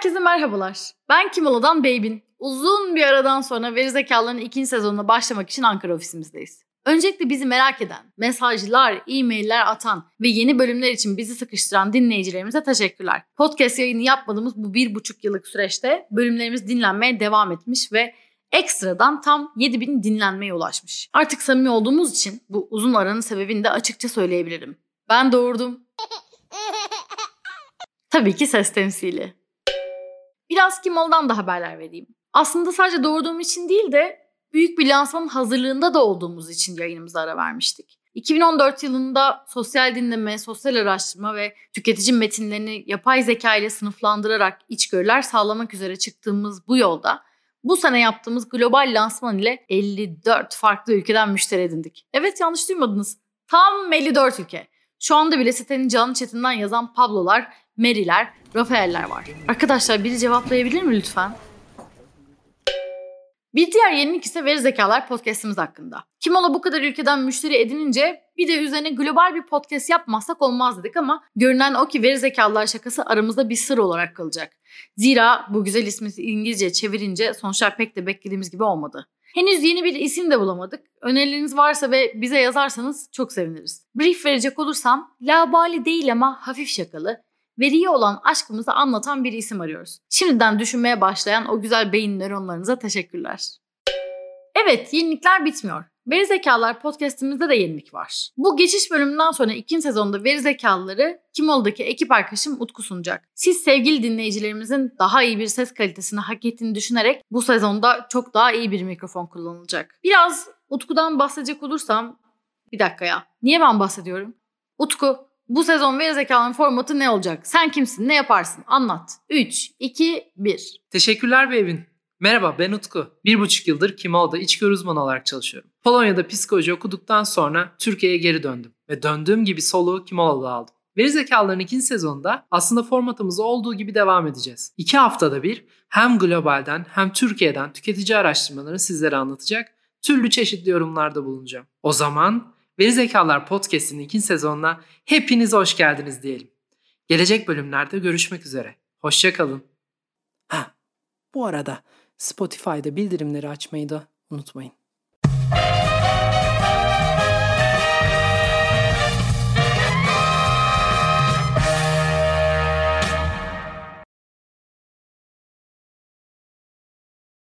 Herkese merhabalar. Ben Kimola'dan Beybin. Uzun bir aradan sonra veri zekalarının ikinci sezonuna başlamak için Ankara ofisimizdeyiz. Öncelikle bizi merak eden, mesajlar, e-mailler atan ve yeni bölümler için bizi sıkıştıran dinleyicilerimize teşekkürler. Podcast yayını yapmadığımız bu bir buçuk yıllık süreçte bölümlerimiz dinlenmeye devam etmiş ve ekstradan tam 7000 dinlenmeye ulaşmış. Artık samimi olduğumuz için bu uzun aranın sebebini de açıkça söyleyebilirim. Ben doğurdum. Tabii ki ses temsili. Biraz Kimol'dan da haberler vereyim. Aslında sadece doğurduğum için değil de büyük bir lansmanın hazırlığında da olduğumuz için yayınımıza ara vermiştik. 2014 yılında sosyal dinleme, sosyal araştırma ve tüketici metinlerini yapay zeka ile sınıflandırarak içgörüler sağlamak üzere çıktığımız bu yolda bu sene yaptığımız global lansman ile 54 farklı ülkeden müşteri edindik. Evet yanlış duymadınız. Tam 54 ülke. Şu anda bile sitenin canlı chatinden yazan Pablo'lar, Mary'ler, Rafael'ler var. Arkadaşlar biri cevaplayabilir mi lütfen? Bir diğer yenilik ise veri zekalar podcastimiz hakkında. Kimola bu kadar ülkeden müşteri edinince bir de üzerine global bir podcast yapmazsak olmaz dedik ama görünen o ki veri zekalar şakası aramızda bir sır olarak kalacak. Zira bu güzel ismi İngilizce çevirince sonuçlar pek de beklediğimiz gibi olmadı. Henüz yeni bir isim de bulamadık. Önerileriniz varsa ve bize yazarsanız çok seviniriz. Brief verecek olursam labali değil ama hafif şakalı, veriye olan aşkımızı anlatan bir isim arıyoruz. Şimdiden düşünmeye başlayan o güzel beyin nöronlarınıza teşekkürler. Evet, yenilikler bitmiyor. Veri Zekalar podcastimizde de yenilik var. Bu geçiş bölümünden sonra ikinci sezonda Veri Zekalıları Kimoğlu'daki ekip arkadaşım Utku sunacak. Siz sevgili dinleyicilerimizin daha iyi bir ses kalitesini hak ettiğini düşünerek bu sezonda çok daha iyi bir mikrofon kullanılacak. Biraz Utku'dan bahsedecek olursam bir dakika ya. Niye ben bahsediyorum? Utku, bu sezon veri zekaların formatı ne olacak? Sen kimsin? Ne yaparsın? Anlat. 3, 2, 1. Teşekkürler Beyvin. Merhaba ben Utku. Bir buçuk yıldır Kimol'da içgörü uzmanı olarak çalışıyorum. Polonya'da psikoloji okuduktan sonra Türkiye'ye geri döndüm. Ve döndüğüm gibi soluğu Kimol'da aldım. Veri zekaların ikinci sezonunda aslında formatımız olduğu gibi devam edeceğiz. İki haftada bir hem globalden hem Türkiye'den tüketici araştırmalarını sizlere anlatacak, türlü çeşitli yorumlarda bulunacağım. O zaman Veri Zekalar Podcast'in ikinci sezonuna hepiniz hoş geldiniz diyelim. Gelecek bölümlerde görüşmek üzere. Hoşçakalın. Bu arada Spotify'da bildirimleri açmayı da unutmayın.